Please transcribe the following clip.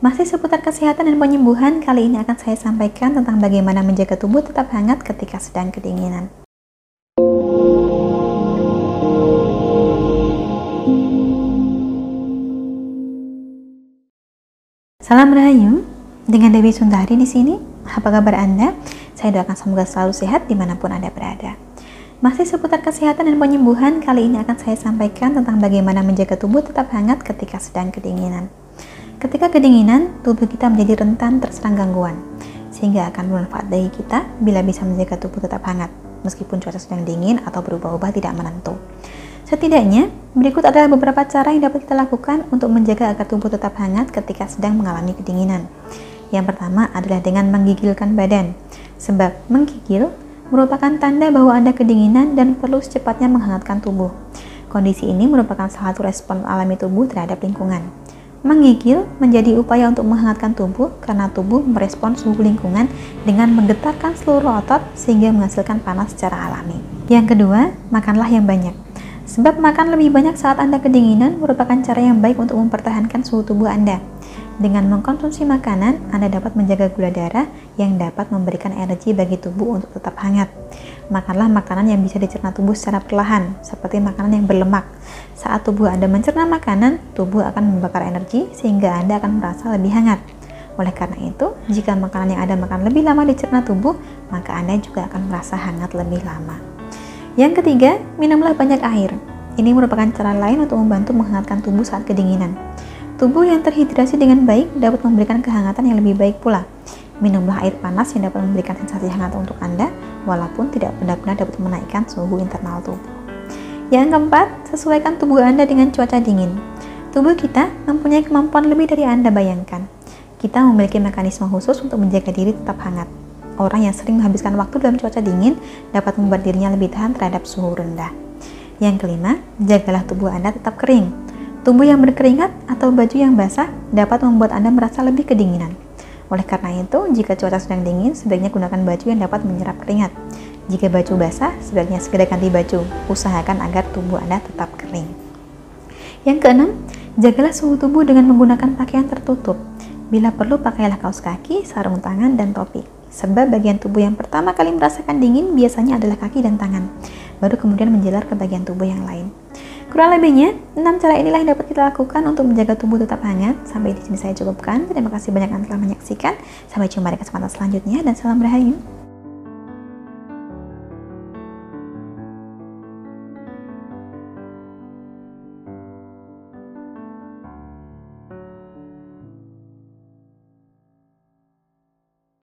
Masih seputar kesehatan dan penyembuhan, kali ini akan saya sampaikan tentang bagaimana menjaga tubuh tetap hangat ketika sedang kedinginan. Salam Rahayu, dengan Dewi Sundari di sini. Apa kabar Anda? Saya doakan semoga selalu sehat di mana pun Anda berada. Masih seputar kesehatan dan penyembuhan, kali ini akan saya sampaikan tentang bagaimana menjaga tubuh tetap hangat ketika sedang kedinginan. Ketika kedinginan, tubuh kita menjadi rentan terserang gangguan, sehingga akan bermanfaat bagi kita bila bisa menjaga tubuh tetap hangat, meskipun cuaca sedang dingin atau berubah-ubah tidak menentu. Setidaknya, berikut adalah beberapa cara yang dapat kita lakukan untuk menjaga agar tubuh tetap hangat ketika sedang mengalami kedinginan. Yang pertama adalah dengan menggigilkan badan, sebab menggigil merupakan tanda bahwa Anda kedinginan dan perlu secepatnya menghangatkan tubuh. Kondisi ini merupakan salah satu respon alami tubuh terhadap lingkungan. Menggigil menjadi upaya untuk menghangatkan tubuh karena tubuh merespon suhu lingkungan dengan menggetarkan seluruh otot sehingga menghasilkan panas secara alami. Yang kedua, makanlah yang banyak. Sebab makan lebih banyak saat Anda kedinginan merupakan cara yang baik untuk mempertahankan suhu tubuh Anda. Dengan mengkonsumsi makanan, Anda dapat menjaga gula darah yang dapat memberikan energi bagi tubuh untuk tetap hangat. Makanlah makanan yang bisa dicerna tubuh secara perlahan, seperti makanan yang berlemak. Saat tubuh Anda mencerna makanan, tubuh akan membakar energi sehingga Anda akan merasa lebih hangat. Oleh karena itu, jika makanan yang Anda makan lebih lama dicerna tubuh, maka Anda juga akan merasa hangat lebih lama. Yang ketiga, minumlah banyak air. Ini merupakan cara lain untuk membantu menghangatkan tubuh saat kedinginan. Tubuh yang terhidrasi dengan baik dapat memberikan kehangatan yang lebih baik pula. Minumlah air panas yang dapat memberikan sensasi hangat untuk Anda, walaupun tidak benar-benar dapat menaikkan suhu internal tubuh. Yang keempat, sesuaikan tubuh Anda dengan cuaca dingin. Tubuh kita mempunyai kemampuan lebih dari Anda bayangkan. Kita memiliki mekanisme khusus untuk menjaga diri tetap hangat. Orang yang sering menghabiskan waktu dalam cuaca dingin dapat membuat dirinya lebih tahan terhadap suhu rendah. Yang kelima, jagalah tubuh Anda tetap kering. Tubuh yang berkeringat atau baju yang basah dapat membuat Anda merasa lebih kedinginan. Oleh karena itu, jika cuaca sedang dingin, sebaiknya gunakan baju yang dapat menyerap keringat. Jika baju basah, sebaiknya segera ganti baju. Usahakan agar tubuh Anda tetap kering. Yang keenam, jagalah suhu tubuh dengan menggunakan pakaian tertutup. Bila perlu, pakailah kaos kaki, sarung tangan, dan topi. Sebab bagian tubuh yang pertama kali merasakan dingin biasanya adalah kaki dan tangan, baru kemudian menjelar ke bagian tubuh yang lain. Kurang lebihnya, 6 cara inilah yang dapat kita lakukan untuk menjaga tubuh tetap hangat. Sampai di sini saya cukupkan. Terima kasih banyak yang telah menyaksikan. Sampai jumpa di kesempatan selanjutnya dan salam rahayu.